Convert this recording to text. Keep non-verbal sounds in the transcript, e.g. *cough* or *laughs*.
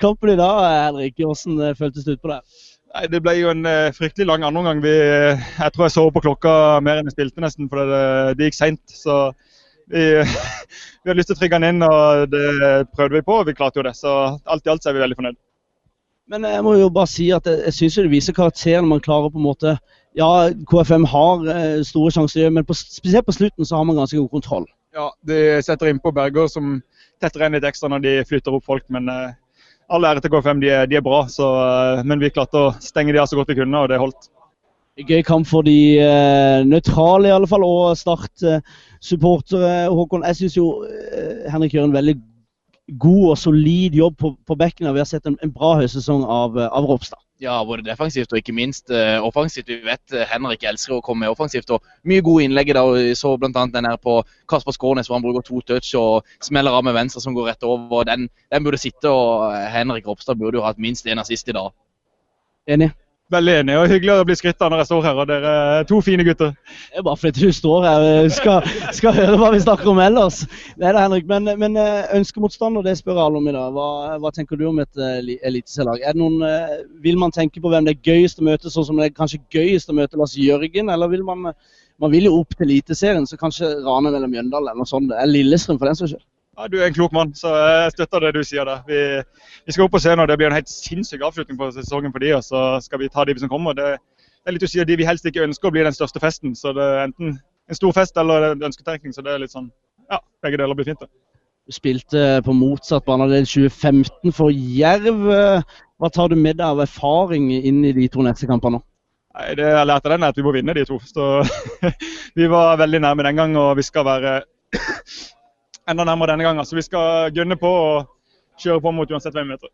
Kampen i dag, Henrik, hvordan føltes det ut på det? Nei, Det ble jo en uh, fryktelig lang andreomgang. Jeg tror jeg så på klokka mer enn jeg spilte, nesten, for det, det gikk seint. Så vi, *laughs* vi hadde lyst til å trygge den inn, og det prøvde vi på, og vi klarte jo det. Så alt i alt er vi veldig fornøyd. Men jeg må jo bare si at jeg, jeg syns det viser karakter når man klarer på en måte Ja, KFM har eh, store sjanser, men på, spesielt på slutten så har man ganske god kontroll. Ja, de setter innpå Berger som tetter inn litt ekstra når de flytter opp folk. Men eh, all ære til KFM, de er, de er bra. Så, eh, men vi klarte å stenge de av så godt vi kunne, og det holdt. Gøy kamp for de uh, nøytrale, i alle fall, og Start-supportere. Uh, Håkon, jeg syns jo Henrik gjør en veldig god og solid jobb på, på bekken. Vi har sett en, en bra høysesong av, av Ropstad. Ja, både defensivt og ikke minst uh, offensivt. Vi vet uh, Henrik elsker å komme med offensivt. og Mye gode innlegg. da, Vi så bl.a. den her på Kasper Skånes hvor han bruker to touch og smeller av med venstre som går rett over. Den, den burde sitte, og Henrik Ropstad burde jo hatt minst én assist i dag. Enig? Veldig enig, og hyggelig å bli skrytt når jeg står her. og Dere er to fine gutter. Det er bare fordi du står her og skal, skal, høre hva vi snakker om ellers. Er det, Henrik. Men, men eh, ønskemotstander, det spør alle om i dag. Hva, hva tenker du om et uh, eliteserielag? Vil man tenke på hvem det er gøyest å møte, sånn som det er kanskje gøyest å møte Lars Jørgen? Eller vil man, man vil jo opp til Eliteserien, så kanskje Rane eller Mjøndalen eller noe sånt. Det er Lillestrøm for den saks skyld. Ja, Du er en klok mann, så jeg støtter det du sier der. Vi, vi skal opp og se når Det blir en helt sinnssyk avslutning på sesongen for de, og så skal vi ta de som kommer. Det, det er litt å si at de vi helst ikke ønsker å bli den største festen. Så det er enten en stor fest eller en ønsketenkning. Så det er litt sånn Ja, begge deler blir fint. det. Du spilte på motsatt banedel 2015 for Jerv. Hva tar du med deg av erfaring inn i de to neste kampene? Nei, Det jeg lærte den, er at vi må vinne de to. Så *laughs* Vi var veldig nærme den gang, og vi skal være enda nærmere denne gangen. Så vi skal gunne på og kjøre på mot uansett hvem vi møter.